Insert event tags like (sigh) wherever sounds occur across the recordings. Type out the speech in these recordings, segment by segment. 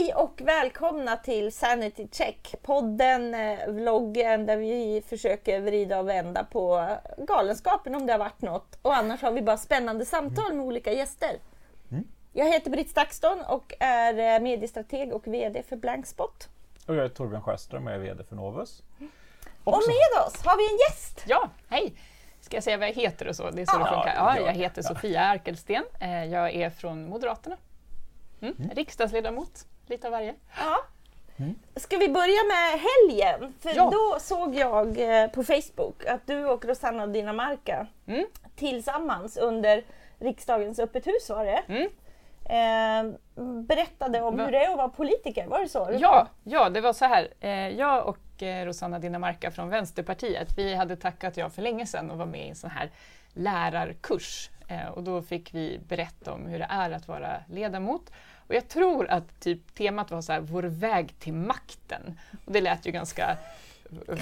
Hej och välkomna till Sanity Check, podden, eh, vloggen där vi försöker vrida och vända på galenskapen om det har varit något. Och annars har vi bara spännande samtal med olika gäster. Mm. Jag heter Britt Stakston och är eh, mediestrateg och VD för Blankspot. Och jag är Torbjörn Sjöström och jag är VD för Novus. Och med oss har vi en gäst! Ja, hej! Ska jag säga vad jag heter och så? Det är så Ja. det funkar. Ja, Ja, jag heter Sofia Arkelsten. Eh, Jag är från Moderaterna. Mm. Riksdagsledamot, lite av varje. Ja. Ska vi börja med helgen? För Ja. då såg jag eh, på Facebook att du och Rosanna Dinamarca Mm. tillsammans under riksdagens öppet hus var det, Mm. eh, berättade om Va? hur det är att vara politiker. Var det så? Ja, ja, det var så här. Eh, Jag och eh, Rosanna Dinamarca från Vänsterpartiet, vi hade tackat ja för länge sedan och var med i en sån här lärarkurs. Eh, Och då fick vi berätta om hur det är att vara ledamot. Och jag tror att typ temat var så här, vår väg till makten. Och det lät ju ganska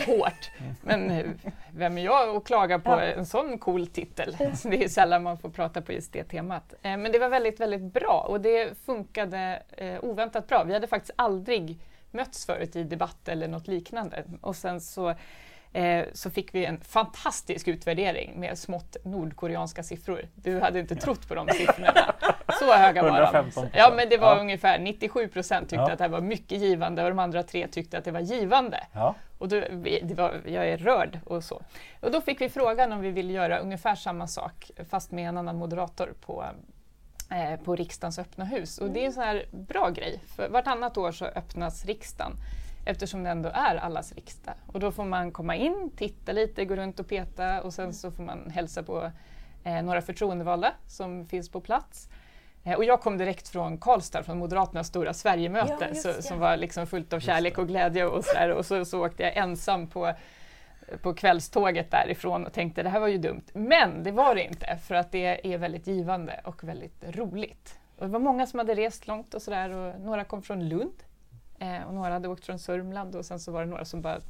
hårt. Men vem är jag att klaga på en sån cool titel? Så (laughs) det är sällan man får prata på just det temat. Eh, Men det var väldigt, väldigt bra och det funkade eh, oväntat bra. Vi hade faktiskt aldrig mötts förut i debatt eller något liknande. Och sen så, eh, så fick vi en fantastisk utvärdering med smått nordkoreanska siffror. Du hade inte trott på de siffrorna. Så höga var de. 115%. Ja, men det var Ja. ungefär 97 procent tyckte Ja. att det här var mycket givande och de andra tre tyckte att det var givande. Ja. Och då, det var, jag är rörd och så. Och då fick vi frågan om vi ville göra ungefär samma sak fast med en annan moderator på, eh, på riksdagens öppna hus. Och det är en sån här bra grej, för vartannat år så öppnas riksdagen eftersom det ändå är allas riksdag. Och då får man komma in, titta lite, gå runt och peta och sen så får man hälsa på eh, några förtroendevalda som finns på plats. Eh, Och jag kom direkt från Karlstad, från Moderaternas stora Sverigemöte, Ja, så, som var liksom fullt av kärlek och glädje och så, där. och så, så åkte jag ensam på, på kvällståget därifrån och tänkte det här var ju dumt. Men det var det inte, för att det är väldigt givande och väldigt roligt. Och det var många som hade rest långt och sådär och några kom från Lund eh, och några hade åkt från Sörmland och sen så var det några som bara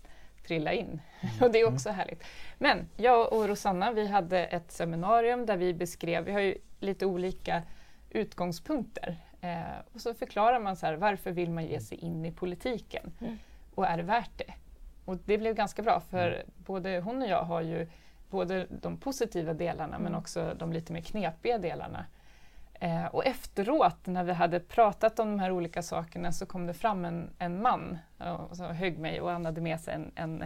trillade in. (laughs) Och det är också härligt. Men jag och Rosanna, vi hade ett seminarium där vi beskrev, vi har ju lite olika utgångspunkter. Eh, och så förklarar man så här, varför vill man ge sig in i politiken? Mm. Och är det värt det? Och det blev ganska bra för både hon och jag har ju både de positiva delarna men Mm. också de lite mer knepiga delarna. Eh, och efteråt när vi hade pratat om de här olika sakerna så kom det fram en, en man eh, och så högg mig och han hade med sig en, en,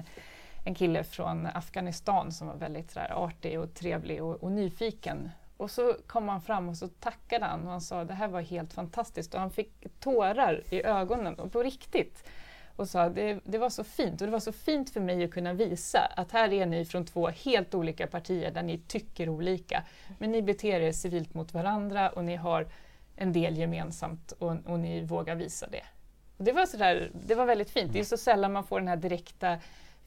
en kille från Afghanistan som var väldigt sådär, artig och trevlig och, och nyfiken. Och så kom han fram och så tackade han och han sa det här var helt fantastiskt och han fick tårar i ögonen och på riktigt och sa det, det var så fint och det var så fint för mig att kunna visa att här är ni från två helt olika partier där ni tycker olika men ni beter er civilt mot varandra och ni har en del gemensamt och, och ni vågar visa det. Och det, var så där, det var väldigt fint. Det är så sällan man får den här direkta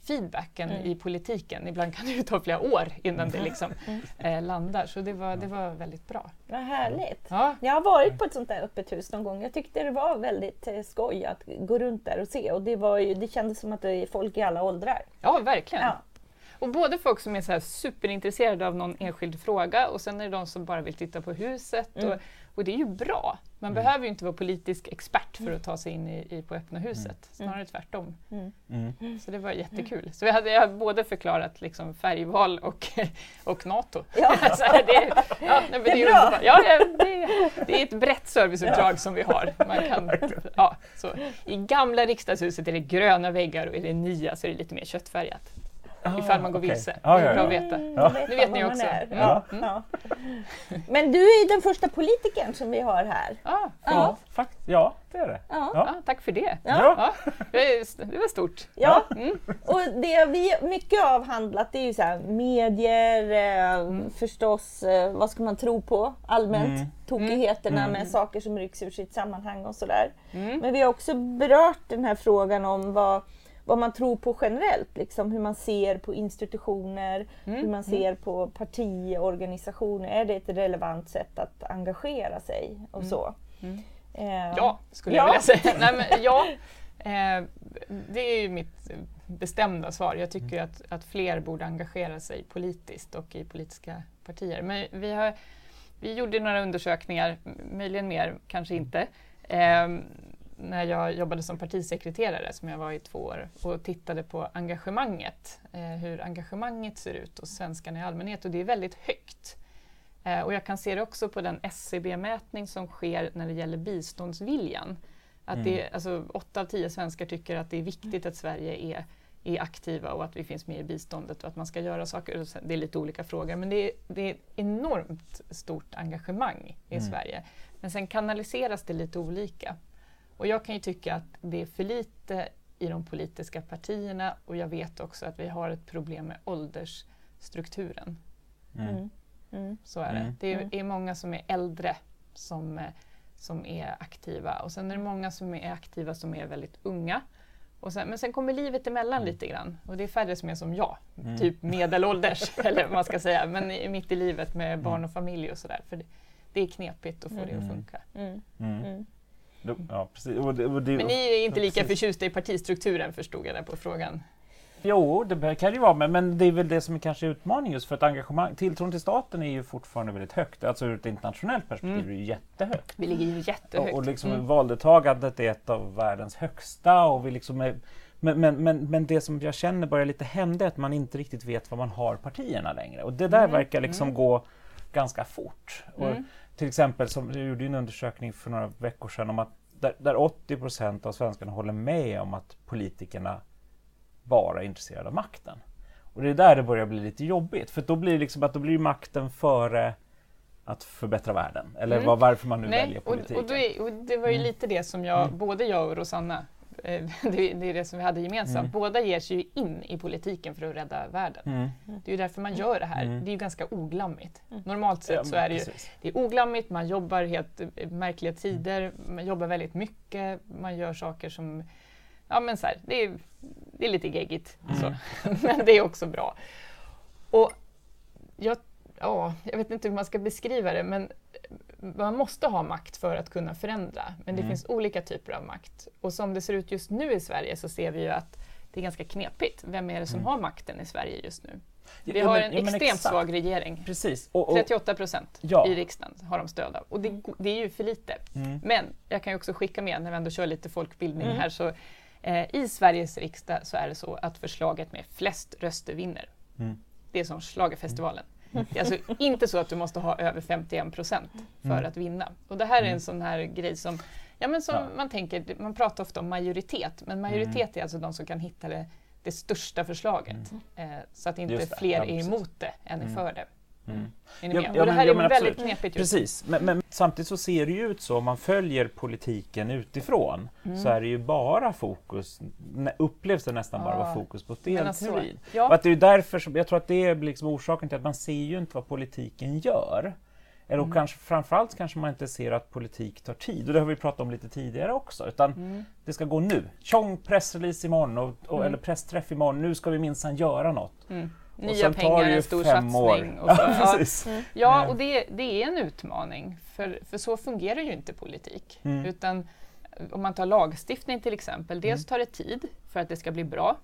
feedbacken Mm. i politiken. Ibland kan det ta flera år innan det liksom Mm. eh, landar. Så det var, det var väldigt bra. Vad härligt. Ja, Jag har varit på ett sånt där öppet hus någon gång. Jag tyckte det var väldigt eh, skoj att gå runt där och se och det, var ju, det kändes som att det är folk i alla åldrar. ja verkligen. Ja. Och både folk som är så här superintresserade av någon enskild fråga och sen är det de som bara vill titta på huset. Mm. Och, och det är ju bra. Man behöver ju inte vara politisk expert för att ta sig in i, i på öppna huset. Snarare tvärtom. Mm. Mm. Så det var jättekul. Så vi hade, jag hade både förklarat liksom färgval och, (laughs) och NATO. Ja. (laughs) Så det, ja, nej, är bra. ja, det, är ett brett serviceuppdrag som vi har. Man kan, ja, så. I gamla riksdagshuset är det gröna väggar och i det nya så är det lite mer köttfärgat. Ifall man går okej. vilse. Ja, Det är bra ja. att veta. Mm, Ja. Nu vet ni också. Mm. Ja. Mm. Ja. Men du är ju den första politikern som vi har här. Ah, Ja, fakt- ja, det är det. Ja. ja, tack för det. Ja. Ja, det var stort. Ja, Mm. och det vi mycket avhandlat det är ju så här, medier, eh, Mm. förstås, eh, vad ska man tro på allmänt, Mm. tokigheterna Mm. med saker som rycks ur sitt sammanhang och sådär. Mm. Men vi har också berört den här frågan om vad, vad man tror på generellt, liksom hur man ser på institutioner, Mm. hur man ser på partiorganisationer. Är det ett relevant sätt att engagera sig och så? Mm. Eh, Ja, skulle Ja. jag vilja säga. (laughs) Nej, men, ja, eh, det är ju mitt bestämda svar. Jag tycker att, att fler borde engagera sig politiskt och i politiska partier. Men vi, har, vi gjorde några undersökningar, möjligen mer, kanske inte. Eh, när jag jobbade som partisekreterare, som jag var i två år, och tittade på engagemanget, eh, hur engagemanget ser ut hos svenskarna i allmänhet och det är väldigt högt. Eh, och jag kan se det också på den SCB-mätning som sker när det gäller biståndsviljan. Att Mm. det, alltså, åtta av tio svenskar tycker att det är viktigt att Sverige är, är aktiva och att vi finns med i biståndet och att man ska göra saker. Det är lite olika frågor men det är, det är enormt stort engagemang i Mm. Sverige. Men sen kanaliseras det lite olika. Och jag kan ju tycka att det är för lite i de politiska partierna och jag vet också att vi har ett problem med åldersstrukturen. Mm. Mm. Mm. Så är det. Mm. Det är, Mm. är många som är äldre som, som är aktiva och sen är det många som är aktiva som är väldigt unga. Och sen, men sen kommer livet emellan lite grann och det är färre som är som jag, Mm. typ (laughs) medelålders eller vad man ska säga, men i- mitt i livet med barn och familj och sådär. För det, det är knepigt att få det att Mm. funka. Mm. Ja, precis. Och det, och det, Men ni är inte lika precis. förtjusta i partistrukturen förstod jag där på frågan. Jo, det kan det ju vara, men, men det är väl det som är kanske utmaningen just för att engagemang, tilltron till staten är ju fortfarande väldigt högt. Alltså ur ett internationellt perspektiv Mm. är det ju jättehögt. Vi ligger ju jättehögt. Och, och liksom Mm. valdeltagandet är ett av världens högsta. Och vi liksom är, men, men, men, men det som jag känner börjar lite hända är att man inte riktigt vet var man har partierna längre. Och det där Mm, verkar liksom mm. gå ganska fort. Och Mm. Till exempel, som jag gjorde en undersökning för några veckor sedan om att där, där 80 procent av svenskarna håller med om att politikerna bara är intresserade av makten. Och det är där det börjar bli lite jobbigt, för då blir liksom att då blir makten före att förbättra världen. Eller Mm. varför man nu väljer Nej, och, politiken. och, då är, och det var ju Mm. lite det som jag, Mm. både jag och Rosanna, (laughs) det, det är det som vi hade gemensamt. Mm. Båda ger sig ju in i politiken för att rädda världen. Mm. Det är ju därför man gör det här. Mm. Det är ju ganska oglammigt. Mm. Normalt sett Ja, så är det ju det är oglammigt, man jobbar helt eh, märkliga tider, man jobbar väldigt mycket, man gör saker som Ja men så här, det, är, det är lite geggigt, så. Mm. (laughs) men det är också bra. Och jag, ja, jag vet inte hur man ska beskriva det, men man måste ha makt för att kunna förändra. Men det Mm. finns olika typer av makt. Och som det ser ut just nu i Sverige så ser vi ju att det är ganska knepigt. Vem är det som Mm. har makten i Sverige just nu? Vi Ja, har men- en ja, extremt exakt. svag regering. Precis. Och, och, 38 procent Ja. i riksdagen har de stöd av. Och det, det är ju för lite. mm. Men jag kan ju också skicka med, när vi ändå kör lite folkbildning Mm. här, så eh, i Sveriges riksdag så är det så att förslaget med flest röster vinner. Mm. Det är som schlagerfestivalen. (laughs) Alltså inte så att du måste ha över 51 procent för Mm. att vinna. Och det här är Mm. en sån här grej som, ja men som Ja. man tänker, man pratar ofta om majoritet, men majoritet är alltså de som kan hitta det, det största förslaget. Eh, så att inte fler ja, är emot det än är Mm. för det. Mm. Är ni Ja, med? ja, och det här ja, är väldigt absolut. knepigt just Precis, men, men samtidigt så ser det ju ut så om man följer politiken utifrån Mm. så är det ju bara fokus, upplevs det nästan bara Ja, vara fokus på Men alltså, delteorin. Och ja, att det är därför som, jag tror att det är liksom orsaken till att man ser ju inte vad politiken gör. Eller Mm. kanske, framförallt kanske man inte ser att politik tar tid. Och det har vi pratat om lite tidigare också. Utan mm. det ska gå nu. Tjong pressrelease imorgon och, och, Mm. eller pressträff imorgon. Nu ska vi minsann göra något. Mm. Och Nya pengar, en stor fem satsning. år. Och så, (laughs) Ja, ja, precis. ja, Eh. och det, det är en utmaning, för, för så fungerar ju inte politik. Mm. Utan eh, om man tar lagstiftning till exempel, dels Mm. tar det tid för att det ska bli bra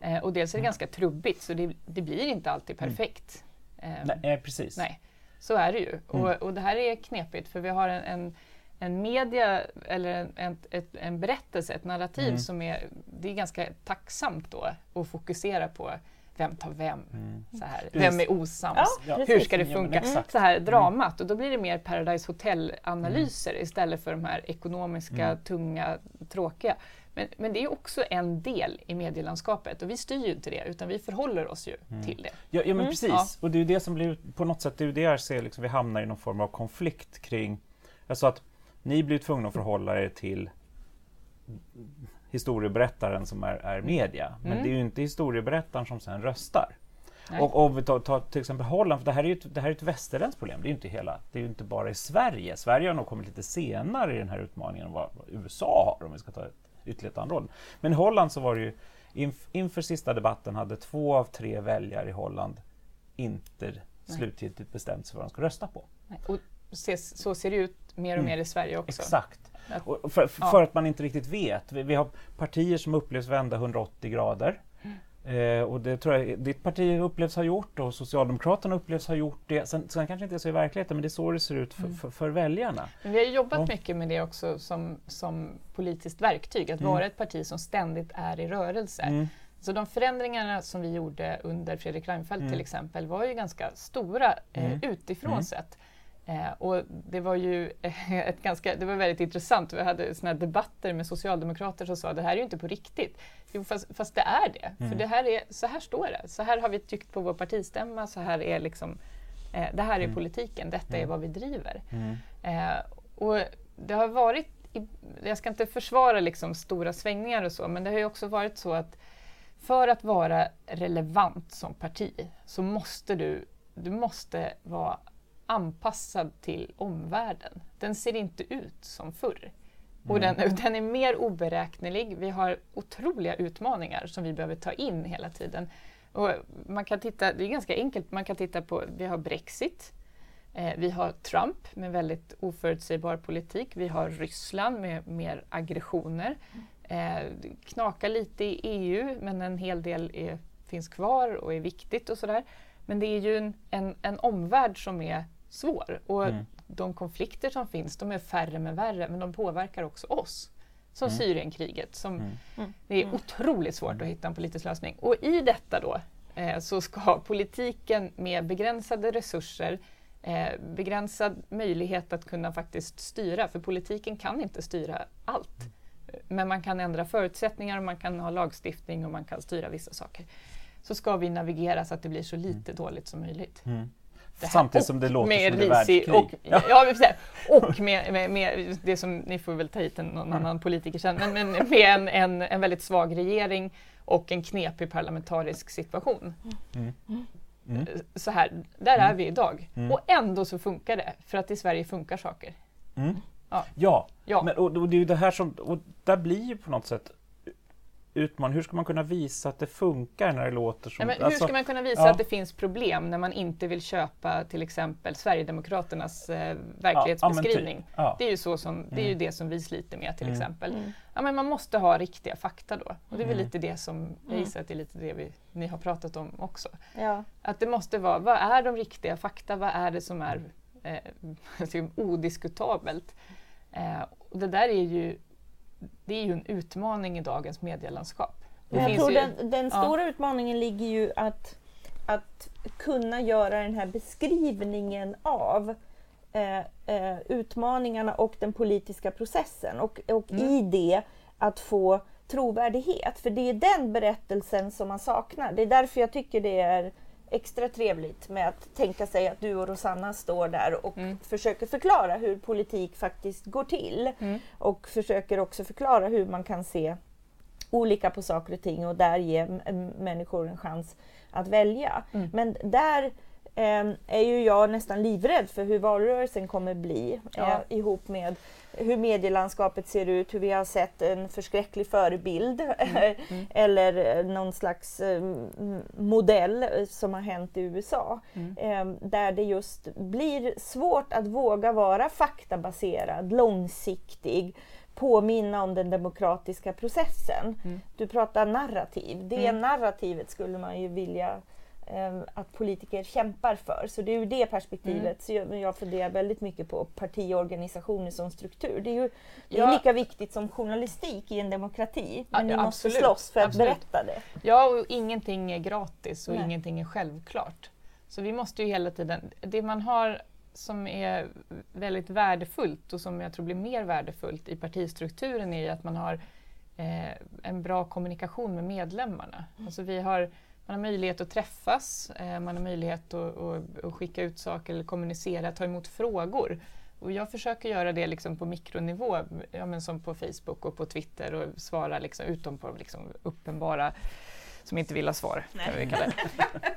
eh, och dels är det Mm. ganska trubbigt så det, det blir inte alltid perfekt. Eh, Nej, precis. Nej, så är det ju. Mm. Och, och det här är knepigt för vi har en, en, en media eller en, en, ett, en berättelse, ett narrativ Mm. som är, det är ganska tacksamt då att fokusera på vem tar vem, Mm. så här. Vem är osams, Ja, Ja. hur ska det Ja, funka? exakt. så här dramat och då blir det mer Paradise Hotel-analyser Mm. istället för de här ekonomiska, tunga, tråkiga. Men, men det är också en del i medielandskapet och vi styr ju inte det utan vi förhåller oss ju Mm. till det. Ja, ja men Mm. precis. Ja. Och det är det som blir, på något sätt, det är det jag ser liksom, vi hamnar i någon form av konflikt kring, alltså att ni blir tvungna att förhålla er till historieberättaren som är, är media. Men Mm. det är ju inte historieberättaren som sen röstar. Nej. Och om vi tar, tar till exempel Holland, för det här är ju ett, det här är ett västerländskt problem. Det är ju inte hela, det är ju inte bara i Sverige. Sverige har nog kommit lite senare i den här utmaningen än vad vad USA har om vi ska ta ett ytterligare håll. Men i Holland så var det ju inf, inför sista debatten hade två av tre väljare i Holland inte slutgiltigt bestämt sig vad de ska rösta på. Nej, Och så ser det ut mer och Mm. mer i Sverige också. Exakt. Att- för, för, Ja. att man inte riktigt vet. Vi, vi har partier som upplevs vända 180 grader. Eh, och det tror jag ditt parti upplevs ha gjort och Socialdemokraterna upplevs ha gjort det. Sen, sen kanske inte är så i verkligheten men det är så det ser ut för, Mm. för, för väljarna. Men vi har jobbat Ja. mycket med det också som, som politiskt verktyg, att Mm. vara ett parti som ständigt är i rörelse. Mm. Så de förändringarna som vi gjorde under Fredrik Reinfeldt Mm. till exempel var ju ganska stora eh, Mm. utifrån Mm. sett. Eh, och det var ju (laughs) ett ganska, det var väldigt intressant. Vi hade såna debatter med socialdemokrater som sa det här är ju inte på riktigt. Jo, fast, fast det är det. Mm. För det här är, så här står det. Så här har vi tyckt på vår partistämma. Så här är liksom, eh, det här är Mm. politiken. Detta är Mm. vad vi driver. Mm. Eh, och det har varit, i, jag ska inte försvara liksom stora svängningar och så, men det har ju också varit så att för att vara relevant som parti så måste du, du måste vara anpassad till omvärlden. Den ser inte ut som förr. Och den, den är mer oberäknelig. Vi har otroliga utmaningar som vi behöver ta in hela tiden. Och man kan titta, det är ganska enkelt, man kan titta på, vi har Brexit, Eh, vi har Trump med väldigt oförutsägbar politik. Vi har Ryssland med mer aggressioner. Eh, knakar lite i EU men en hel del är, finns kvar och är viktigt och sådär. Men det är ju en, en, en omvärld som är svår och Mm. de konflikter som finns de är färre men värre men de påverkar också oss. Som Mm. Syrienkriget. Som, Mm. Mm. Det är otroligt svårt att hitta en politisk lösning. Och i detta då eh, så ska (laughs) politiken med begränsade resurser eh, begränsad möjlighet att kunna faktiskt styra, för politiken kan inte styra allt. Men man kan ändra förutsättningar och man kan ha lagstiftning och man kan styra vissa saker. Så ska vi navigera så att det blir så lite dåligt som möjligt. Mm. Det här- Samtidigt som det låter med som det risig och, (laughs) Ja. ja. och med, med, med det som, ni får väl ta hit en, någon annan politiker sen, men, men med en, en, en väldigt svag regering och en knepig parlamentarisk situation. Mm. Mm. Så här, där är vi idag. Mm. Och ändå så funkar det, för att i Sverige funkar saker. Mm. Ja, Ja. Men, och, och det är ju det här som, och där blir ju på något sätt utmaning. Hur ska man kunna visa att det funkar när det låter som... Nej, men hur alltså- ska man kunna visa ja. att det finns problem när man inte vill köpa till exempel Sverigedemokraternas eh, ja, ja, verklighetsbeskrivning? typ. Ja. Det är ju så som, det, är ju Mm. det som vi sliter med till Mm. exempel. Mm. Ja, men man måste ha riktiga fakta då. Och det är väl Mm. lite det som, jag Mm. gissar att det är lite det vi, ni har pratat om också. Ja. Att det måste vara, vad är de riktiga fakta? Vad är det som är eh, (laughs) odiskutabelt? Eh, och det där är ju, det är ju en utmaning i dagens medielandskap. Det jag tror ju- den, den ja. stora utmaningen ligger ju att, att kunna göra den här beskrivningen av eh, eh, utmaningarna och den politiska processen och, och Mm. i det att få trovärdighet. För det är den berättelsen som man saknar. Det är därför jag tycker det är extra trevligt med att tänka sig att du och Rosanna står där och Mm. försöker förklara hur politik faktiskt går till Mm. och försöker också förklara hur man kan se olika på saker och ting och där ge människor en chans att välja. Mm. Men där eh, är ju jag nästan livrädd för hur valrörelsen kommer bli Ja. eh, ihop med hur medielandskapet ser ut, hur vi har sett en förskräcklig förebild Mm. (laughs) eller eh, någon slags eh, m- modell eh, som har hänt i USA. Mm. Eh, där det just blir svårt att våga vara faktabaserad, långsiktig, påminna om den demokratiska processen. Mm. Du pratar narrativ. Det Mm. narrativet skulle man ju vilja att politiker kämpar för. Så det är ur det perspektivet Mm. så jag, funderar väldigt mycket på partiorganisationer som struktur. Det är ju det är Ja. lika viktigt som journalistik i en demokrati. Ja, Men ni ja, måste absolut. slåss för att Absolut. berätta det. Ja, och ingenting är gratis och Nej. ingenting är självklart. Så vi måste ju hela tiden, det man har som är väldigt värdefullt och som jag tror blir mer värdefullt i partistrukturen är att man har eh, en bra kommunikation med medlemmarna. Alltså vi har, man har möjlighet att träffas, eh, man har möjlighet att, att, att skicka ut saker eller kommunicera, ta emot frågor. Och jag försöker göra det liksom på mikronivå, ja, men som på Facebook och på Twitter och svara liksom, utom på liksom uppenbara som inte vill ha svar. Kan vi kalla det.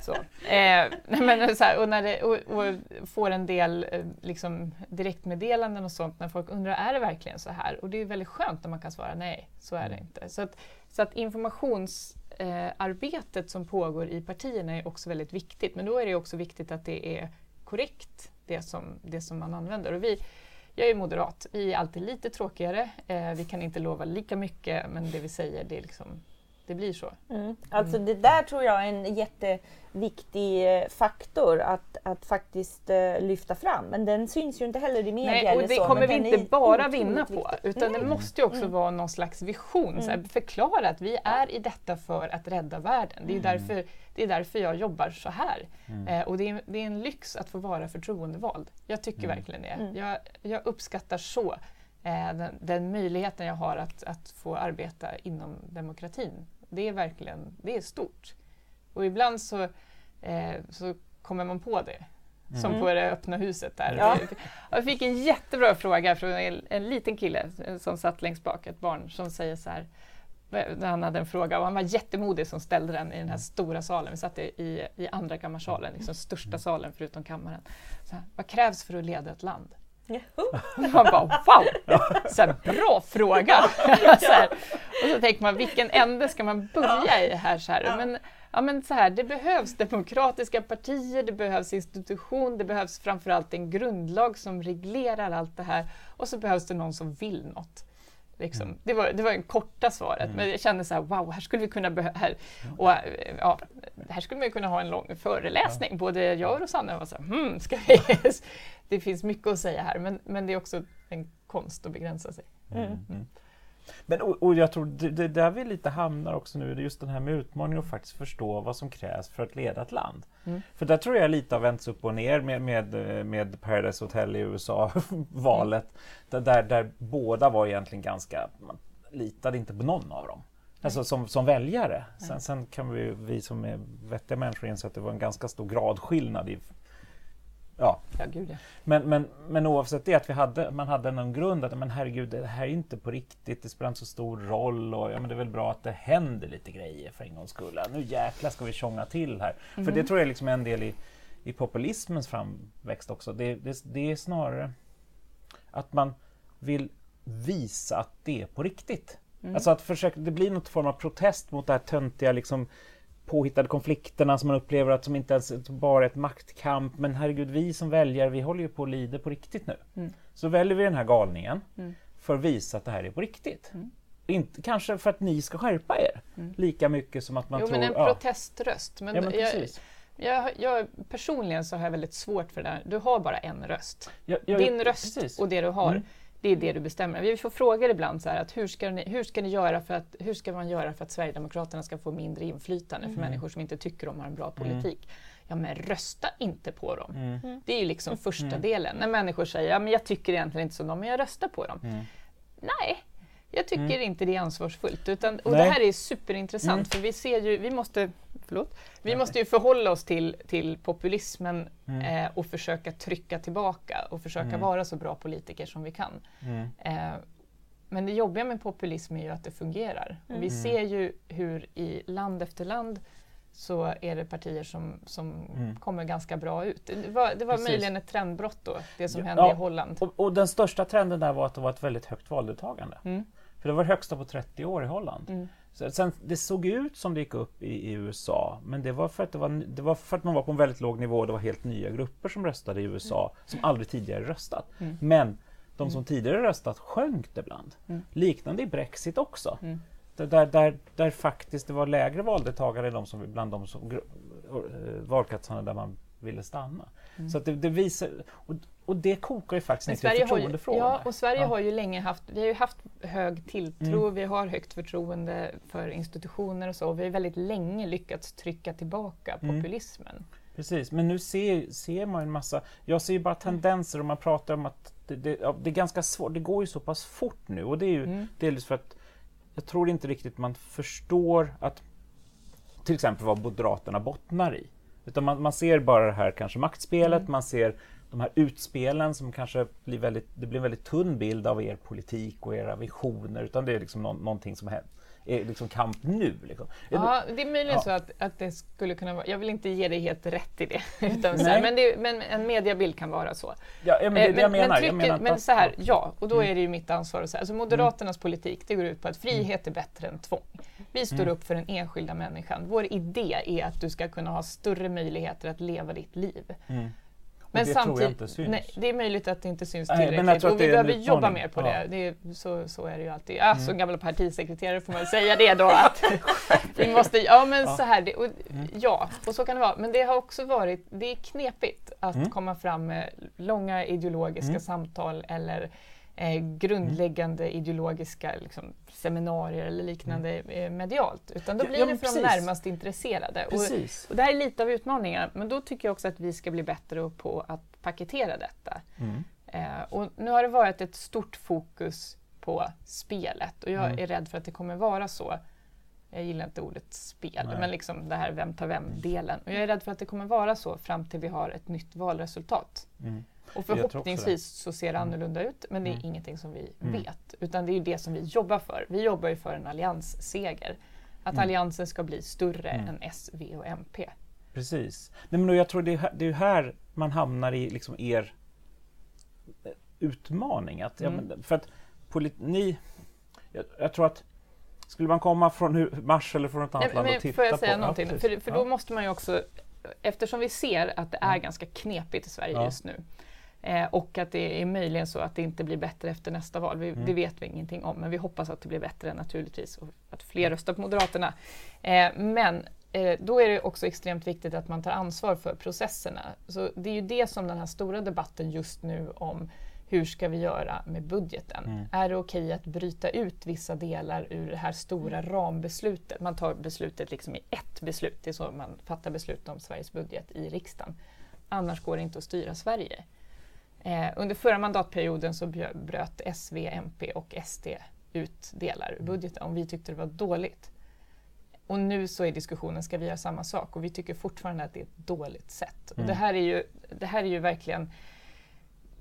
(laughs) Så. Eh, nej, men så här, och, när det, och, och får en del eh, liksom, direktmeddelanden och sånt när folk undrar är det verkligen så här? Och det är väldigt skönt när man kan svara nej, så är det inte. Så att, så att informationsarbetet eh, som pågår i partierna är också väldigt viktigt. Men då är det också viktigt att det är korrekt, det som, det som man använder. Och vi, jag är moderat, vi är alltid lite tråkigare. Eh, vi kan inte lova lika mycket, men det vi säger det är, liksom, det blir så. Mm. Alltså det där tror jag är en jätteviktig eh, faktor att, att faktiskt uh, lyfta fram. Men den syns ju inte heller i media. Nej, och det så, kommer vi inte bara vinna på, viktig. utan Nej. det måste ju också Mm. vara någon slags vision. Så här, förklara att vi är i detta för att rädda världen. Det är, därför, det är därför jag jobbar så här. Eh, och det är, det är en lyx att få vara förtroendevald. Jag tycker verkligen det. Mm. Jag, jag uppskattar så eh, den, den möjligheten jag har att, att få arbeta inom demokratin. Det är verkligen det är stort. Och ibland så, eh, så kommer man på det. Som Mm. på det öppna huset där. Ja. Jag fick en jättebra fråga från en, en liten kille eh, som satt längst bak, ett barn, som säger så här när han hade en fråga och han var jättemodig som ställde den i den här stora salen. Vi satt i, i, i andra kammarsalen, liksom största salen förutom kammaren. Så här, vad krävs för att leda ett land? Man bara wow! Så här, bra fråga! (laughs) så här. Och så tänker man vilken ände ska man börja i här? Så här. Men, ja, men så här, det behövs demokratiska partier, det behövs institution, det behövs framförallt en grundlag som reglerar allt det här och så behövs det någon som vill något. Liksom. Det, var, det var en korta svaret, men jag kände så här, wow, här skulle vi kunna behö- här, och, eh, ja, här skulle man kunna ha en lång föreläsning. Både jag och Rosanna var så här, hmm, ska vi? (laughs) det finns mycket att säga här, men, men det är också en konst att begränsa sig. Mm. Men, och, och jag tror det, det där vi lite hamnar också nu, det är just den här med utmaningen att faktiskt förstå vad som krävs för att leda ett land. Mm. För där tror jag lite har vänts upp och ner med, med, med Paradise Hotel i USA, (laughs) valet. Där, där, där båda var egentligen ganska, man litade inte på någon av dem. Alltså som, som väljare. Sen, sen kan vi, vi som är vettiga människor inse att det var en ganska stor gradskillnad i Ja, Ja, gud ja. men, men, men oavsett det, att vi hade, man hade någon grund att men herregud, det här är inte på riktigt, det spelar inte så stor roll och ja, men det är väl bra att det händer lite grejer för en gångs skull. Nu jäklar ska vi tjonga till här. För det tror jag är liksom en del i, i populismens framväxt också. Det, det, det är snarare att man vill visa att det är på riktigt. Alltså att försöka, det blir något form av protest mot det här töntiga liksom, påhittade konflikterna som man upplever att som inte ens bara är ett maktkamp. Men herregud, vi som väljare, vi håller ju på att lida på riktigt nu. Mm. Så väljer vi den här galningen för att visa att det här är på riktigt. Mm. Inte, kanske för att ni ska skärpa er lika mycket som att man Jo, tror... men en ja. proteströst. Men Ja, men jag, precis. jag, jag, personligen så har jag väldigt svårt för det där. Du har bara en röst. Ja, ja, Din röst precis. och det du har, Mm. Det är det du bestämmer. Vi får frågor ibland så här att hur ska, ni, hur ska ni göra för att, hur ska man göra för att Sverigedemokraterna ska få mindre inflytande Mm. för människor som inte tycker de har en bra politik? Ja, men rösta inte på dem. Mm. Det är ju liksom första delen. När människor säger ja, men jag tycker egentligen inte som dem, men jag röstar på dem. Mm. Nej, jag tycker inte det är ansvarsfullt. Utan, och Nej. det här är superintressant för vi ser ju, vi måste, förlåt, vi måste ju förhålla oss till, till populismen Mm. eh, och försöka trycka tillbaka och försöka vara så bra politiker som vi kan. Mm. Eh, men det jobbiga med populism är ju att det fungerar. Och vi ser ju hur i land efter land så är det partier som, som Mm. kommer ganska bra ut. Det var, det var Precis. möjligen ett trendbrott då, det som hände ja. i Holland. Och, och den största trenden där var att det var ett väldigt högt valdeltagande. Mm. För det var det högsta på 30 år i Holland. Mm. Så, sen, det såg ut som det gick upp i, i USA, men det var, för att det, var, det var för att man var på en väldigt låg nivå. Det var helt nya grupper som röstade i USA, som aldrig tidigare röstat. Mm. Men de som tidigare röstat sjönk det ibland. Mm. Liknande i Brexit också. Mm. Där, där, där, faktiskt det var lägre valdeltagare de som, bland de som, eh, valkretsarna där man ville stanna. Så att det, det visar, och, och det kokar ju faktiskt Men ner till ju, förtroendefrågan. ja, och Sverige Ja. har ju länge haft, vi har ju haft hög tilltro, Mm. vi har högt förtroende för institutioner och så. Vi har väldigt länge lyckats trycka tillbaka Mm. populismen. Precis, men nu ser, ser man en massa... Jag ser ju bara tendenser och man pratar om att det, det, det är ganska svårt. Det går ju så pass fort nu och det är ju Mm. delvis för att jag tror inte riktigt man förstår att till exempel vad Moderaterna bottnar i. Utan man, man ser bara det här kanske maktspelet, Mm. man ser de här utspelen som kanske blir väldigt, det blir en väldigt tunn bild av er politik och era visioner utan det är liksom nå, någonting som liksom kamp nu. Liksom. Ja, det är möjligen Ja. så att, att det skulle kunna vara, jag vill inte ge dig helt rätt i det, (laughs) utan så här, men, det, men en mediabild kan vara så. Ja, men det är Eh, det jag menar. Men, jag menar trycket, inte men att- så här, ja. och då Mm. är det ju mitt ansvar att säga. Alltså Moderaternas politik, det går ut på att frihet är bättre än tvång. Vi står Mm. upp för den enskilda människan. Vår idé är att du ska kunna ha större möjligheter att leva ditt liv. Mm. Men det tror jag inte syns. nej, det är möjligt att det inte syns Nej, men jag tillräckligt tror och vi behöver jobba mer på det. det är, så, så är det ju alltid. Ja, Som gammal partisekreterare får man säga det då att (laughs) vi måste, ja men Ja. så här, det, och, ja och så kan det vara. Men det har också varit, det är knepigt att Mm. komma fram med långa ideologiska Mm. samtal eller eh, grundläggande ideologiska liksom, seminarier eller liknande eh, medialt. Utan då blir ja, det för de precis. närmast intresserade. Och, Precis. och det här är lite av utmaningen, men då tycker jag också att vi ska bli bättre på att paketera detta. Mm. Eh, och nu har det varit ett stort fokus på spelet och jag Mm. är rädd för att det kommer vara så. Jag gillar inte ordet spel, Nej. men liksom det här vem tar vem-delen. Och jag är rädd för att det kommer vara så fram till vi har ett nytt valresultat. Mm. Och förhoppningsvis så ser det Mm. annorlunda ut, men det är Mm. ingenting som vi Mm. vet. Utan det är det som vi jobbar för. Vi jobbar ju för en alliansseger. Att alliansen ska bli större än S, V och MP. Precis. Nej, men jag tror det är, här- det är här man hamnar i liksom er eh, utmaning. Att, ja, Mm. men, för att polit, ni, jag, jag tror att skulle man komma från Mars eller från ett annat Nej, land och titta får jag säga på... någonting? Ja, för för Ja. då måste man ju också, eftersom vi ser att det är ganska knepigt i Sverige Ja. just nu eh, och att det är möjligen så att det inte blir bättre efter nästa val. Vi, Mm. Det vet vi ingenting om, men vi hoppas att det blir bättre naturligtvis och att fler röstar på Moderaterna. Eh, men eh, då är det också extremt viktigt att man tar ansvar för processerna. Så det är ju det som den här stora debatten just nu om hur ska vi göra med budgeten? Mm. Är det okej att bryta ut vissa delar ur det här stora rambeslutet? Man tar beslutet liksom i ett beslut, det är så man fattar beslut om Sveriges budget i riksdagen. Annars går det inte att styra Sverige. Eh, under förra mandatperioden så bröt S, V, MP och SD ut delar ur budgeten om vi tyckte det var dåligt. Och nu så är diskussionen, ska vi göra samma sak? Och vi tycker fortfarande att det är ett dåligt sätt. Och Mm. det, här är ju, det här är ju verkligen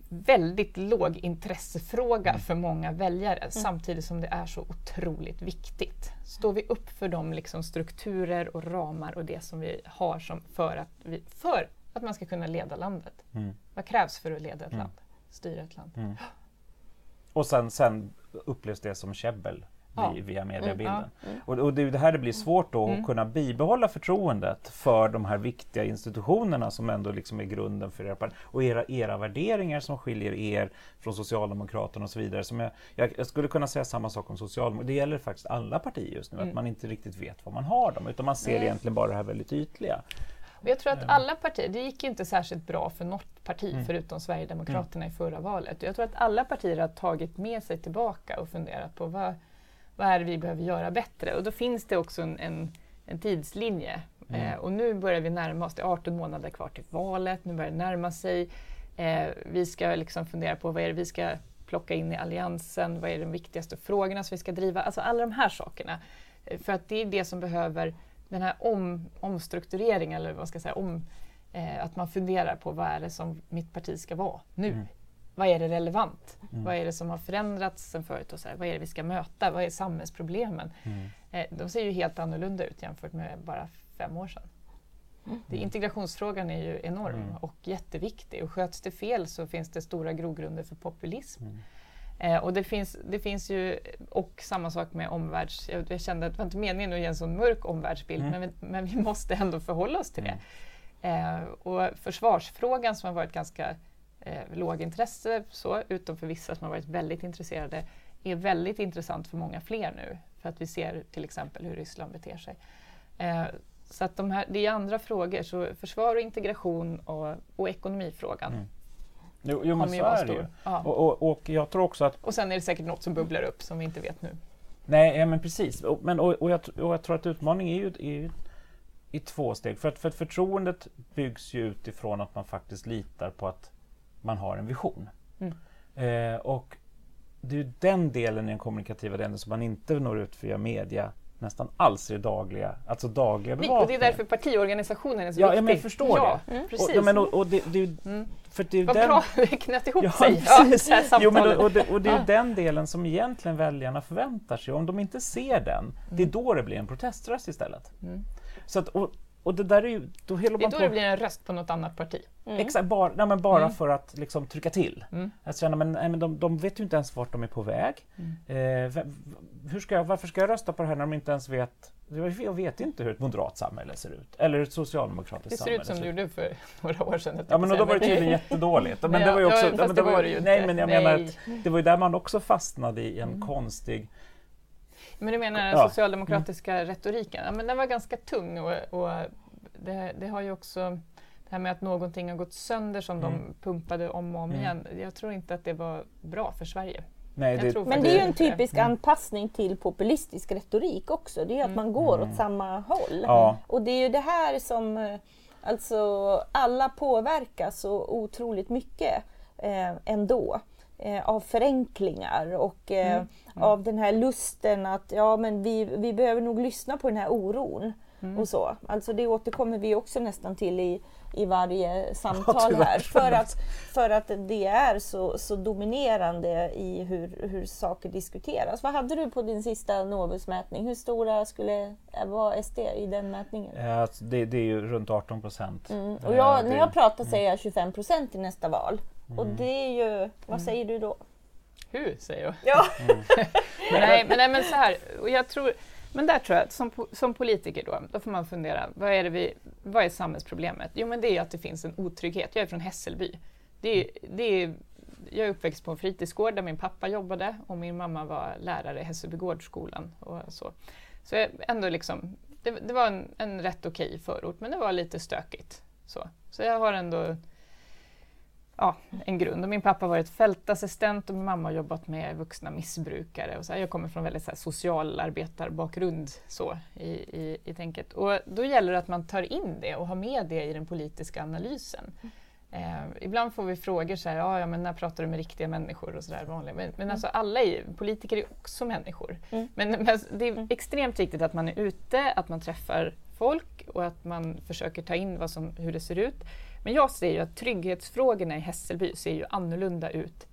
väldigt låg intressefråga Mm. för många väljare samtidigt som det är så otroligt viktigt. Står vi upp för de liksom strukturer och ramar och det som vi har som för, att vi, för att man ska kunna leda landet? Mm. Vad krävs för att leda ett Mm. land? Styra ett land? Mm. Och sen, sen upplevs det som käbbel Ja. vi- via mediebilden. Mm, ja, mm. Och, och det är det här det blir svårt då Mm. att kunna bibehålla förtroendet för de här viktiga institutionerna som ändå liksom är grunden för era och era, era värderingar som skiljer er från Socialdemokraterna och så vidare. Som jag, jag, jag skulle kunna säga samma sak om Socialdemokraterna. Det gäller faktiskt alla partier just nu, Mm. att man inte riktigt vet var man har dem utan man ser egentligen bara det här väldigt ytliga. Och jag tror att alla partier, det gick inte särskilt bra för något parti Mm. förutom Sverigedemokraterna i förra valet. Jag tror att alla partier har tagit med sig tillbaka och funderat på vad, vad är det vi behöver göra bättre? Och då finns det också en, en, en tidslinje. Mm. Eh, och nu börjar vi närma oss, det är 18 månader kvar till valet, nu börjar det närma sig. Eh, vi ska liksom fundera på vad är det vi ska plocka in i alliansen, vad är de viktigaste frågorna som vi ska driva? Alltså alla de här sakerna. Eh, För att det är det som behöver den här om, omstruktureringen, eller vad ska jag säga, om, eh, att man funderar på vad är det som mitt parti ska vara nu? Mm. Vad är det relevant? Mm. Vad är det som har förändrats sen förut? Och så här, vad är det vi ska möta? Vad är samhällsproblemen? Mm. Eh, de ser ju helt annorlunda ut jämfört med bara fem år sedan. Det, integrationsfrågan är ju enorm Mm. och jätteviktig och sköts det fel så finns det stora grogrunder för populism. Eh, och det finns, det finns ju, och samma sak med omvärlds... Jag, jag kände att det var inte meningen att ge en sån mörk omvärldsbild, Mm. men, vi- men vi måste ändå förhålla oss till det. Mm. Eh, och försvarsfrågan som har varit ganska eh, lågintresse, så, utom för vissa som har varit väldigt intresserade, är väldigt intressant för många fler nu. För att vi ser till exempel hur Ryssland beter sig. Eh, så att de här, det är andra frågor, så försvar och integration och, och ekonomifrågan Mm. Jo, jo men så är det ju. Och, och, och jag tror också att Och sen är det säkert något som bubblar upp som vi inte vet nu. Nej, ja, men precis. Och, men, och, och, jag, och jag tror att utmaningen är ju, är ju i två steg. För att, för att förtroendet byggs ju utifrån att man faktiskt litar på att man har en vision. Mm. Eh, och det är ju den delen i den kommunikativa delen som man inte når ut via media nästan alls i det dagliga, alltså dagliga och det är bevakningen. därför partiorganisationen är så Ja, viktig. ja, men jag förstår ja, det. Mm, Och, ja, men, och, och det, det mm. för det är Vad den, bra det knöt ihop Ja, sig. (laughs) det här Jo, men, och, och, det, och det är ju Ja. den delen som egentligen väljarna förväntar sig. Om de inte ser den, det är då det blir en proteströst istället. Mm. Så att, och, och det där är ju, då Det är man då på... det blir en röst på något annat parti. Exakt, bara, nej, men bara Mm. för att liksom trycka till. Mm. Att känna, men, nej, men de, de vet ju inte ens vart de är på väg. Mm. Eh, hur ska jag, varför ska jag rösta på det här när de inte ens vet jag vet inte hur ett moderat samhälle ser ut. Eller ett socialdemokratiskt Det ser samhälle ut som det gjorde för (laughs) några år sedan. Ja men då var det tydligen jättedåligt. Men Nej, (laughs) det var ju också, ja, men det var var ju- det ju Nej inte. men jag Nej. menar att det var ju där man också fastnade i en Mm. konstig... Men du menar den Ja. socialdemokratiska retoriken? Ja, men den var ganska tung och, och det, det har ju också det här med att någonting har gått sönder som Mm. de pumpade om och om Mm. igen. Jag tror inte att det var bra för Sverige. Nej, det, Men det är ju en typisk Mm. anpassning till populistisk retorik också. Det är ju att Mm. man går Mm. åt samma håll. Ja. Och det är ju det här som eh, alltså alla påverkas så otroligt mycket eh, ändå. Eh, av förenklingar och eh, Mm. av den här lusten att ja men vi, vi behöver nog lyssna på den här oron. Mm. Och så. Alltså det återkommer vi också nästan till i, i varje samtal tyvärr. här. För att, för att det är så, så dominerande i hur, hur saker diskuteras. Vad hade du på din sista Novusmätning? Hur stora skulle vara SD i den mätningen? Eh, alltså, det, det är ju runt 18 procent. Mm. Och jag, när jag pratar säger jag 25 procent i nästa val. Och Mm. det är ju, vad säger du då? Hur, säger jag. Ja. (laughs) nej, men, nej, men så här, och jag tror, men där tror jag att som, som politiker då, då får man fundera, vad är, det vi, vad är samhällsproblemet? Jo men det är att det finns en otrygghet. Jag är från Hässelby. Det är, det är, jag är uppväxt på en fritidsgård där min pappa jobbade och min mamma var lärare i Hässelbygårdsskolan. Och så så jag, ändå liksom, det, det var en, en rätt okej förort, men det var lite stökigt. Så, så jag har ändå ja, en grund. Och min pappa har varit fältassistent och min mamma har jobbat med vuxna missbrukare. Och så här, jag kommer från väldigt så här, socialarbetarbakgrund så, i, i, i tänket. Och då gäller det att man tar in det och har med det i den politiska analysen. Eh, ibland får vi frågor så här, ja, ja, men när pratar du med riktiga människor och sådär vanligt. Men, men alltså alla är, politiker är också människor. Mm. Men, men det är Mm. extremt viktigt att man är ute, att man träffar folk och att man försöker ta in vad som, hur det ser ut. Men jag ser ju att trygghetsfrågorna i Hässelby ser ju annorlunda ut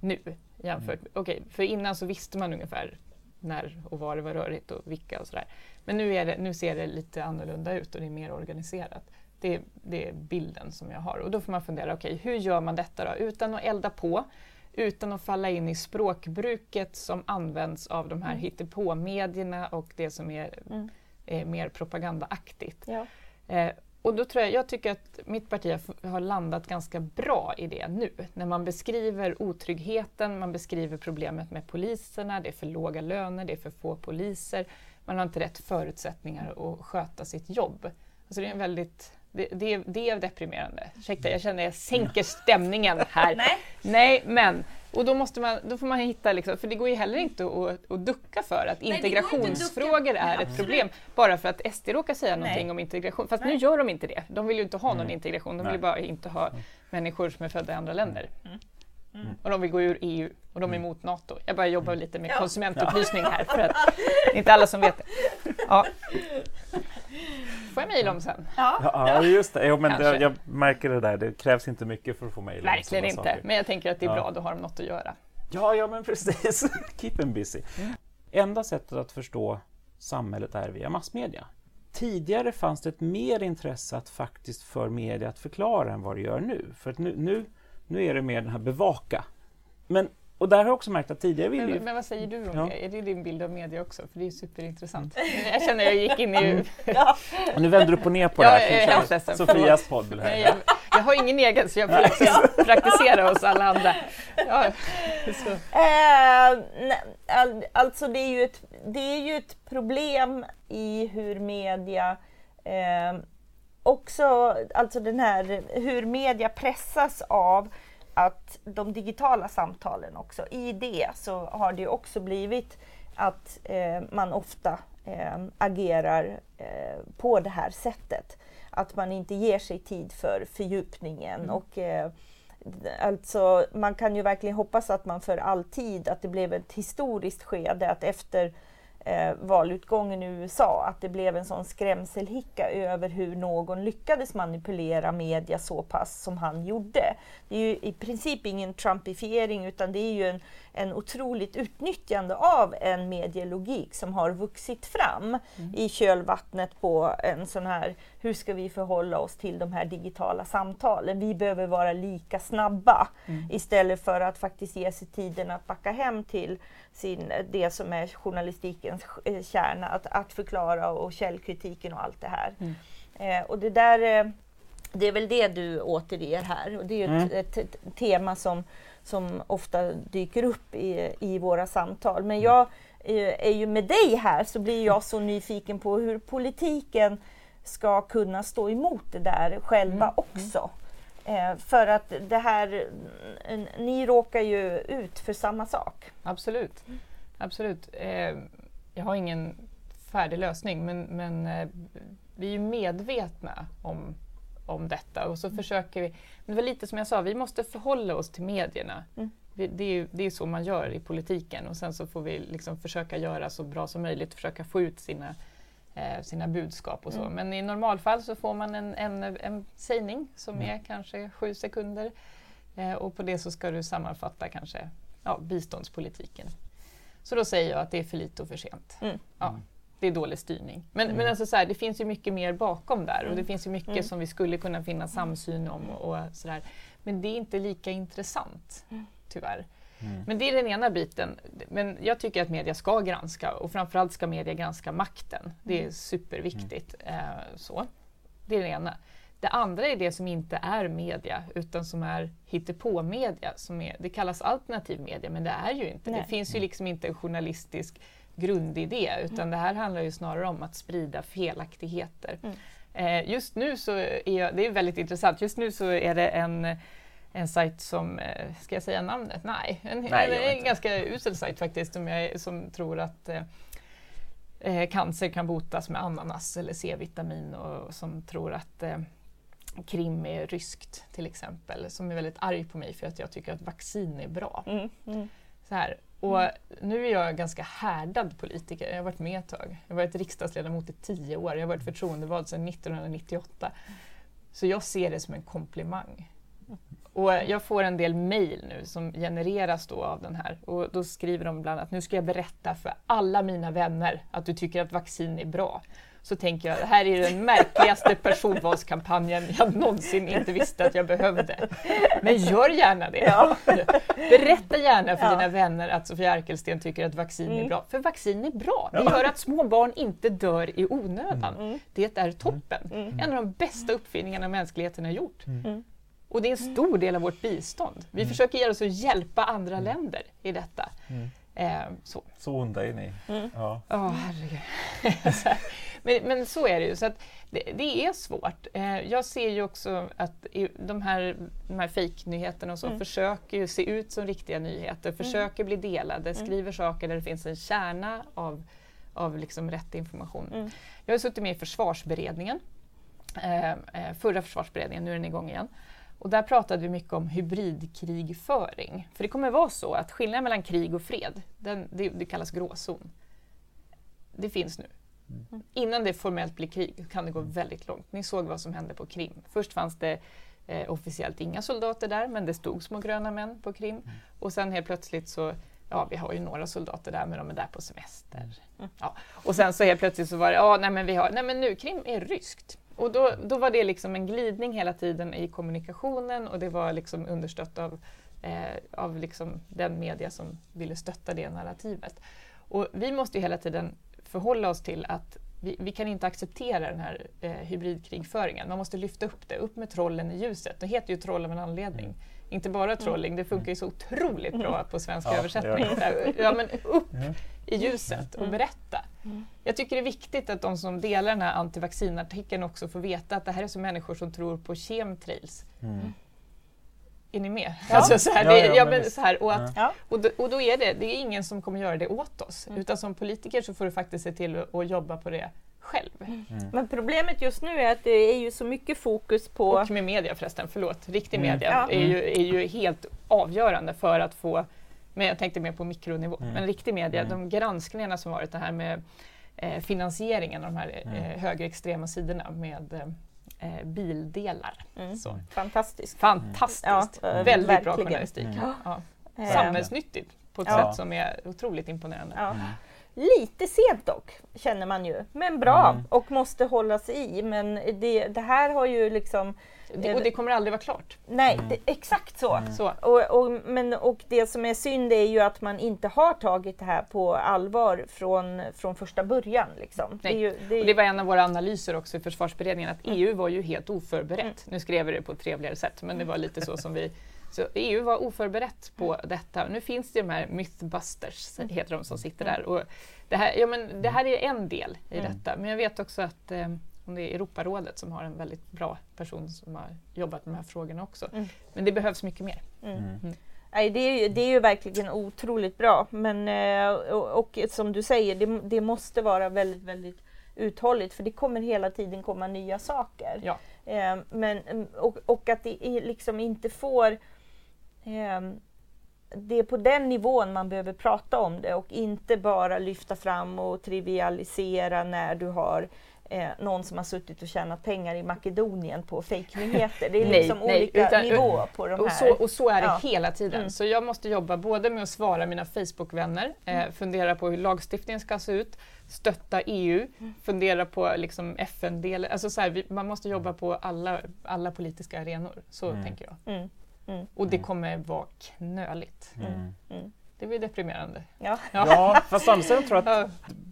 nu. Jämfört med, okej, för innan så visste man ungefär när och var det var rörigt och vilka och sådär. Men nu, är det, nu ser det lite annorlunda ut och det är mer organiserat. Det, det är bilden som jag har. Och då får man fundera, okej, hur gör man detta då? Utan att elda på, utan att falla in i språkbruket som används av de här Mm. hittepå-medierna och det som är Mm. eh, mer propagandaaktigt. Ja. Eh, och då tror jag, jag tycker att mitt parti har, landat ganska bra i det nu. När man beskriver otryggheten, man beskriver problemet med poliserna, det är för låga löner, det är för få poliser, man har inte rätt förutsättningar att sköta sitt jobb. Alltså det är en väldigt det, det, det är deprimerande. Ursäkta, jag känner att jag sänker stämningen här. (laughs) Nej. Nej, men och då, måste man, då får man hitta, liksom, för det går ju heller inte att, att ducka för att det går inte integrationsfrågor är ett problem bara för att SD råkar säga någonting Nej. om integration. Fast nu Nej. gör de inte det. De vill ju inte ha någon Mm. integration, de Nej. vill bara inte ha människor som är födda i andra länder. Mm. Och de vill gå ur EU och de är emot NATO. Jag bara jobbar lite med konsumentupplysning här för att det är inte alla som vet det. Ja. (laughs) Får jag mejla om sen? Ja. Ja, just det. Jo, men det, jag märker det där. Det krävs inte mycket för att få mejl. om Verkligen inte, saker. men jag tänker att det är bra, då har de något att göra. Ja, ja men precis. (laughs) Keep them busy. Mm. Enda sättet att förstå samhället är via massmedia. Tidigare fanns det ett mer intresse att faktiskt för media att förklara än vad det gör nu. För att nu, nu, nu är det mer den här bevaka. Men, och där har jag också märkt att tidigare ville ju... Men, men vad säger du om Ja. det? Är det din bild av media också? För det är superintressant. (laughs) (laughs) Jag känner att jag gick in i... Ja. Och nu vänder du upp och ner på Ja, det här. jag är. Sofias podd. här. Nej, jag, jag har ingen egen så jag får liksom praktisera hos alla andra. Ja, så. Eh, all, alltså det är, ju ett, det är ju ett problem i hur media eh, också, alltså den här hur media pressas av att de digitala samtalen också, i det så har det också blivit att eh, man ofta eh, agerar eh, på det här sättet. Att man inte ger sig tid för fördjupningen och eh, Alltså man kan ju verkligen hoppas att man för alltid, att det blev ett historiskt skede, att efter eh, valutgången i USA, att det blev en sån skrämselhicka över hur någon lyckades manipulera media så pass som han gjorde. Det är ju i princip ingen trumpifiering utan det är ju en, en otroligt utnyttjande av en medielogik som har vuxit fram mm. i kölvattnet på en sån här, hur ska vi förhålla oss till de här digitala samtalen? Vi behöver vara lika snabba mm. istället för att faktiskt ge sig tiden att backa hem till sin, det som är journalistikens eh, kärna, att, att förklara och källkritiken och allt det här. Mm. Eh, och det där eh, det är väl det du återger här och det är mm. ett, ett, tema som, som ofta dyker upp i, i våra samtal. Men mm. jag är ju med dig här så blir jag så nyfiken på hur politiken ska kunna stå emot det där själva mm. också. Eh, för att det här, ni råkar ju ut för samma sak. Absolut. Absolut. Eh, jag har ingen färdig lösning men, men eh, vi är medvetna om, om detta och så mm. försöker vi. Men det var lite som jag sa, vi måste förhålla oss till medierna. Mm. Det, det, är, det är så man gör i politiken och sen så får vi liksom försöka göra så bra som möjligt, försöka få ut sina eh, sina budskap och så. Mm. Men i normalfall så får man en, en, en sägning som mm. är kanske sju sekunder eh, och på det så ska du sammanfatta kanske ja, biståndspolitiken. Så då säger jag att det är för lite och för sent. Mm. Ja, mm. det är dålig styrning. Men, men mm. alltså så här, det finns ju mycket mer bakom där och det mm. finns ju mycket som vi skulle kunna finna samsyn om. Och, och sådär. Men det är inte lika intressant, tyvärr. Mm. Men det är den ena biten. Men jag tycker att media ska granska och framförallt ska media granska makten. Det är mm. superviktigt. Mm. Eh, så. Det är det ena. Det andra är det som inte är media utan som är hittepå-media. Som är, det kallas alternativ media men det är ju inte. Nej. Det finns ju liksom inte en journalistisk grundidé utan mm. det här handlar ju snarare om att sprida felaktigheter. Mm. Eh, just nu så är jag, det är väldigt intressant, just nu så är det en en sajt som, eh, ska jag säga namnet? Nej, en, Nej, en, en ganska usel sajt faktiskt som, jag, som tror att eh, eh, cancer kan botas med ananas eller C-vitamin och som tror att eh, Krim är ryskt till exempel, som är väldigt arg på mig för att jag tycker att vaccin är bra. Mm, mm. Så här. Och mm. nu är jag ganska härdad politiker. Jag har varit med ett tag. Jag har varit riksdagsledamot i tio år. Jag har varit förtroendevald sedan 1998. Så jag ser det som en komplimang. Och jag får en del mejl nu som genereras då av den här och då skriver de bland annat nu ska jag berätta för alla mina vänner att du tycker att vaccin är bra. Så tänker jag, det här är den märkligaste personvalskampanjen jag någonsin inte visste att jag behövde. Men gör gärna det. Ja. Berätta gärna för ja. dina vänner att Sofia Arkelsten tycker att vaccin mm. är bra. För vaccin är bra. Det gör att små barn inte dör i onödan. Mm. Det är toppen. Mm. En av de bästa uppfinningarna mänskligheten har gjort. Mm. Och det är en stor del av vårt bistånd. Vi mm. försöker göra oss att hjälpa andra mm. länder i detta. Mm. Eh, så. så onda är ni. Mm. Ja. Oh, herregud. (laughs) men, men så är det ju. Så att det, det är svårt. Eh, jag ser ju också att de här, de här fejknyheterna och så mm. försöker se ut som riktiga nyheter, mm. försöker bli delade, mm. skriver saker där det finns en kärna av, av liksom rätt information. Jag har suttit med i försvarsberedningen, eh, förra försvarsberedningen, nu är den igång igen. Och där pratade vi mycket om hybridkrigföring. För det kommer vara så att skillnaden mellan krig och fred, den, det, det kallas gråzon. Det finns nu. Mm. Innan det formellt blir krig kan det gå väldigt långt. Ni såg vad som hände på Krim. Först fanns det eh, officiellt inga soldater där, men det stod små gröna män på Krim. Mm. Och sen helt plötsligt så ja, vi har ju några soldater där, men de är där på semester. Mm. Ja. Och sen så helt plötsligt så var det, ja, nej men vi har, nej men nu, Krim är ryskt. Och då, då var det liksom en glidning hela tiden i kommunikationen och det var liksom understött av, eh, av liksom den media som ville stötta det narrativet. Och vi måste hela tiden förhålla oss till att vi, vi kan inte acceptera den här eh, hybridkrigföringen. Man måste lyfta upp det, upp med trollen i ljuset. Det heter ju troll av en anledning. Mm. Inte bara trolling, det funkar ju så otroligt bra på svensk ja, översättning. Ja, men upp i ljuset och mm. berätta. Mm. Jag tycker det är viktigt att de som delar den här antivaccinartikeln också får veta att det här är så människor som tror på chemtrails. Mm. Är ni med? Ja. Alltså så här, det, ja, ja, men, så här, och, att, ja. och, då, och då är det, det är ingen som kommer göra det åt oss. Mm. Utan som politiker så får du faktiskt se till att jobba på det själv. Mm. Men problemet just nu är att det är ju så mycket fokus på... Och med media förresten, förlåt. Riktig media är, ju, är ju helt avgörande för att få Men jag tänkte mer på mikronivå. Mm. Men riktig media, Mm. de granskningarna som varit det här med eh, finansieringen av de här Mm. eh, högerextrema sidorna med eh, bildelar. Mm. Så. Fantastiskt. Fantastiskt! Ja, eh, Väldigt bra verkligen. journalistik. Mm. Ja. Eh, Samhällsnyttigt på ett Ja. sätt som är otroligt imponerande. Mm. Lite sent dock, känner man ju. Men bra Mm. och måste hållas i. Men det, det här har ju liksom... Det, och det kommer aldrig vara klart. Nej, Mm. det, exakt så. Mm. Så. Och, och, men, och det som är synd är ju att man inte har tagit det här på allvar från, från första början. Liksom. Det, ju, det, Och det var en av våra analyser också i försvarsberedningen att Mm. EU var ju helt oförberett. Nu skrev vi det på ett trevligare sätt men det var lite så som vi så EU var oförberett på detta. Nu finns det de här mythbusters, heter de som sitter där. Och det, här, ja, men det här är en del i Mm. detta. Men jag vet också att eh, om det är Europarådet som har en väldigt bra person som har jobbat med de här frågorna också. Mm. Men det behövs mycket mer. mm. Mm. Nej, det, är ju, det är ju verkligen otroligt bra. Men, eh, och, och som du säger, det, det måste vara väldigt, väldigt uthålligt för det kommer hela tiden komma nya saker. Ja. Eh, men, och, och att det är liksom inte får... Eh, det är på den nivån man behöver prata om det och inte bara lyfta fram och trivialisera när du har eh, någon som har suttit och tjänat pengar i Makedonien på fejknyheter. Det är (laughs) Nej, liksom nej, olika utan- nivå på de Och här. så, och så är det Ja. hela tiden. Mm. Så jag måste jobba både med att svara mina Facebook-vänner, eh, fundera på hur lagstiftningen ska se ut, stötta EU, fundera på liksom FN-delen. Alltså så här, vi, man måste jobba på alla, alla politiska arenor. Så Mm. tänker jag. Mm. Och det kommer vara knöligt. Mm. Det blir deprimerande. Ja. Ja, (laughs) fast sidan tror jag att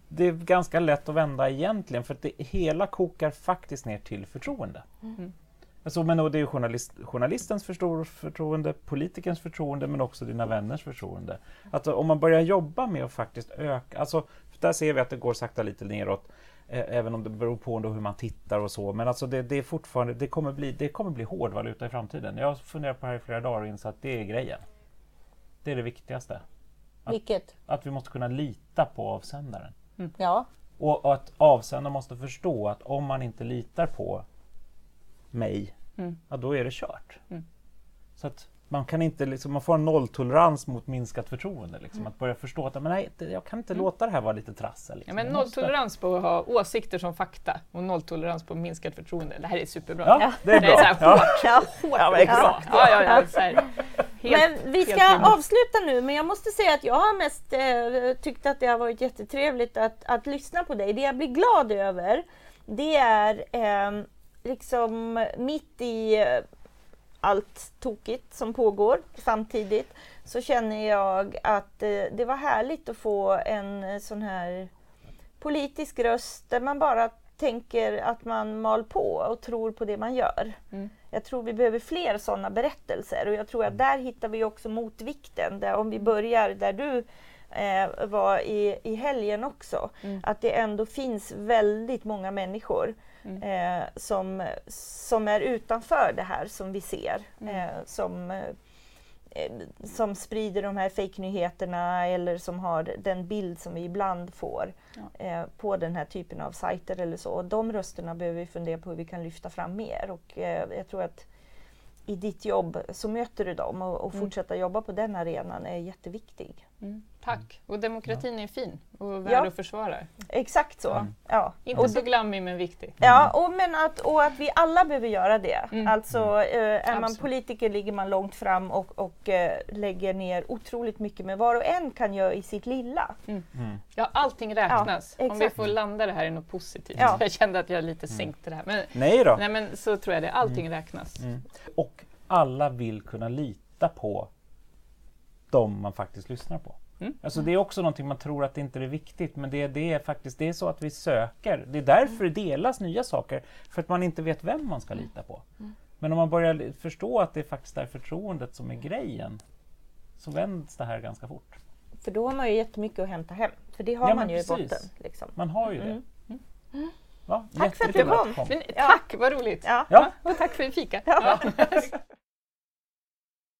det är ganska lätt att vända egentligen för att det hela kokar faktiskt ner till förtroende. Mm. Alltså, men och det är journalist, journalistens förtroende, politikerns förtroende men också dina vänners förtroende. Att om man börjar jobba med att faktiskt öka, alltså för där ser vi att det går sakta lite neråt även om det beror på ändå hur man tittar och så. Men alltså det, det är fortfarande, det kommer, bli, det kommer bli hårdvaluta i framtiden. Jag har funderat på det här i flera dagar och insett att det är grejen. Det är det viktigaste. Att- Vilket? Att vi måste kunna lita på avsändaren. Ja. Och att avsändaren måste förstå att om man inte litar på mig, Mm. ja, då är det kört. Mm. Så att man kan inte liksom, man får en nolltolerans mot minskat förtroende. Liksom, Mm. Att börja förstå att men nej, jag kan inte låta det här vara lite trassel. Ja, Liksom. men Jag måste- nolltolerans på att ha åsikter som fakta och nolltolerans på minskat förtroende. Det här är superbra. Ja, det är Det är så bra. här Ja. hårt, Ja. hårt Ja, men bra. Ja, ja, ja, så här. Helt- Men vi ska avsluta nu, men jag måste säga att jag har mest eh, tyckt att det har varit jättetrevligt att, att lyssna på dig. Det jag blir glad över, det är eh, liksom mitt i eh, allt tokigt som pågår samtidigt så känner jag att eh, det var härligt att få en eh, sån här politisk röst där man bara tänker att man mal på och tror på det man gör. Mm. Jag tror vi behöver fler sådana berättelser och jag tror att där hittar vi också motvikten. Där om vi börjar där du eh, var i, i helgen också. Mm. Att det ändå finns väldigt många människor Mm. eh, som, som är utanför det här som vi ser. Mm. Eh, som, eh, som sprider de här fejknyheterna eller som har den bild som vi ibland får Ja. eh, på den här typen av sajter eller så. Och de rösterna behöver vi fundera på hur vi kan lyfta fram mer. Och eh, jag tror att i ditt jobb så möter du dem och, och Mm. fortsätta jobba på den arenan är jätteviktig. Mm, tack. Och demokratin är fin och värd Ja. att försvara. Exakt så. Mm. Ja. Inte Och så glammig men viktig. Ja, och, men att, och att vi alla behöver göra det. Mm. Alltså, eh, är man Absolut. politiker ligger man långt fram och, och eh, lägger ner otroligt mycket med var och en kan göra i sitt lilla. Mm. Ja, allting räknas. Ja, Om vi får landa det här i något positivt. Ja. (laughs) Jag kände att jag lite sänkte det här. Men, Nej då. nej, men så tror jag det. Allting räknas. Mm. Och alla vill kunna lita på dem man faktiskt lyssnar på. Mm. Alltså det är också någonting man tror att det inte är viktigt men det, det är faktiskt det är så att vi söker. Det är därför det delas nya saker, för att man inte vet vem man ska lita på. Men om man börjar förstå att det faktiskt är förtroendet som är grejen så vänds det här ganska fort. För då har man ju jättemycket att hämta hem. För det har Ja, man ju precis. i botten. Liksom. Man har ju Mm. det. Ja, Tack för att du kom. kom. Men Ja. tack, vad roligt! Ja. Ja. Och tack för en fika! Ja. Ja. (laughs)